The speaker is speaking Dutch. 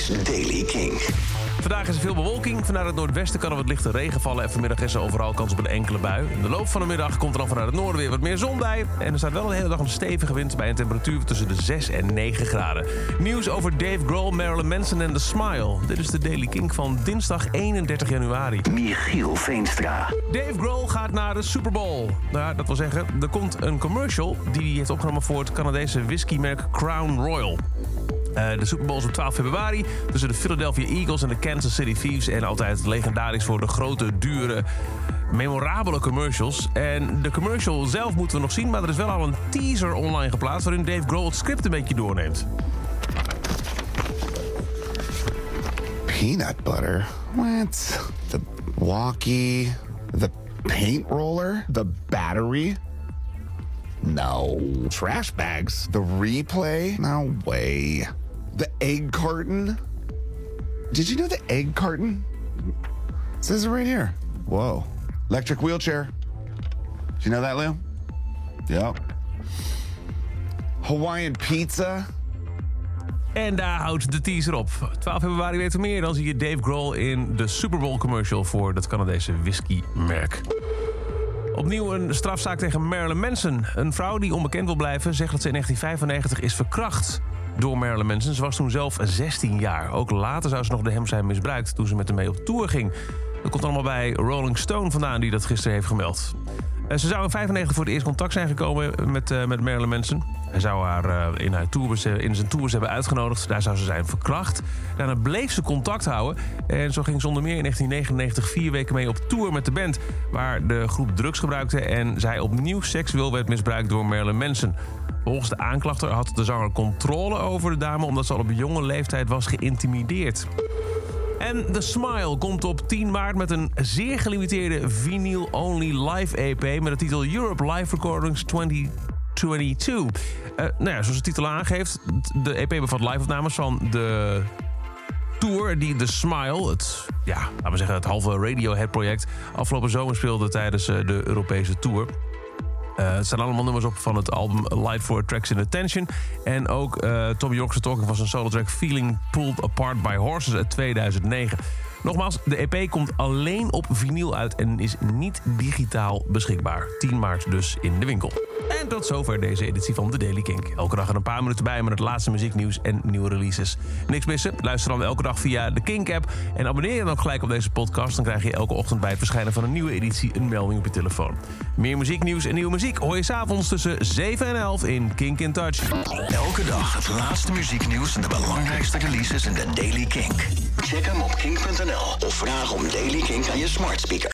is Daily King. Vandaag is er veel bewolking. Vanuit het noordwesten kan er wat lichte regen vallen. En vanmiddag is er overal kans op een enkele bui. In de loop van de middag komt er dan vanuit het noorden weer wat meer zon bij. En er staat wel de hele dag een stevige wind bij een temperatuur tussen de 6 en 9 graden. Nieuws over Dave Grohl, Marilyn Manson en The Smile. Dit is de Daily King van dinsdag 31 januari. Michiel Veenstra. Dave Grohl gaat naar de Super Bowl. Nou, dat wil zeggen, er komt een commercial die hij heeft opgenomen voor het Canadese whiskymerk Crown Royal. Uh, de Super Bowl is op 12 februari tussen de Philadelphia Eagles en de Kansas City Thieves. En altijd legendarisch voor de grote, dure, memorabele commercials. En de commercial zelf moeten we nog zien, maar er is wel al een teaser online geplaatst... waarin Dave Grohl het script een beetje doorneemt. Peanut butter? What? The walkie? The paint roller? The battery? No. Trash bags? The replay? No way. The egg carton? Did you know the egg carton? It says it right here. Whoa. Electric wheelchair. Did you know that, Lou? Yep. Hawaiian pizza? En daar houdt de teaser op. 12 februari weten we meer. Dan zie je Dave Grohl in de Super Bowl commercial voor dat Canadese whiskymerk. Opnieuw een strafzaak tegen Marilyn Manson. Een vrouw die onbekend wil blijven zegt dat ze in 1995 is verkracht door Marilyn Manson. Ze was toen zelf 16 jaar. Ook later zou ze nog de hem zijn misbruikt toen ze met hem mee op tour ging. Dat komt allemaal bij Rolling Stone vandaan die dat gisteren heeft gemeld. Eh, ze zou in 95 voor het eerst contact zijn gekomen met, uh, met Marilyn Manson. Hij zou haar uh, in, haar tours, in zijn tours hebben uitgenodigd. Daar zou ze zijn verkracht. Daarna bleef ze contact houden. En zo ging zonder meer in 1999 vier weken mee op tour met de band. Waar de groep drugs gebruikte en zij opnieuw seksueel werd misbruikt door Marilyn Manson. Volgens de aanklachter had de zanger controle over de dame... omdat ze al op jonge leeftijd was geïntimideerd. En The Smile komt op 10 maart met een zeer gelimiteerde vinyl-only live EP... met de titel Europe Live Recordings 2022. Uh, nou ja, zoals de titel aangeeft, de EP bevat live-opnames van de tour die The Smile, het, ja, laten we zeggen het halve Radiohead-project... afgelopen zomer speelde tijdens eh, de Europese tour... Uh, het staan allemaal nummers op van het album Light for Tracks in Attention. En ook uh, Tom York's Talking van zijn solo track Feeling Pulled Apart by Horses uit 2009. Nogmaals, de EP komt alleen op vinyl uit en is niet digitaal beschikbaar. 10 maart dus in de winkel. En tot zover deze editie van The Daily Kink. Elke dag er een paar minuten bij met het laatste muzieknieuws en nieuwe releases. Niks missen? Luister dan elke dag via de Kink-app. En abonneer je dan ook gelijk op deze podcast. Dan krijg je elke ochtend bij het verschijnen van een nieuwe editie een melding op je telefoon. Meer muzieknieuws en nieuwe muziek hoor je s'avonds tussen 7 en 11 in Kink in Touch. Elke dag het laatste muzieknieuws en de belangrijkste releases in The Daily Kink. Check hem op kink.nl of vraag om Daily Kink aan je smart speaker.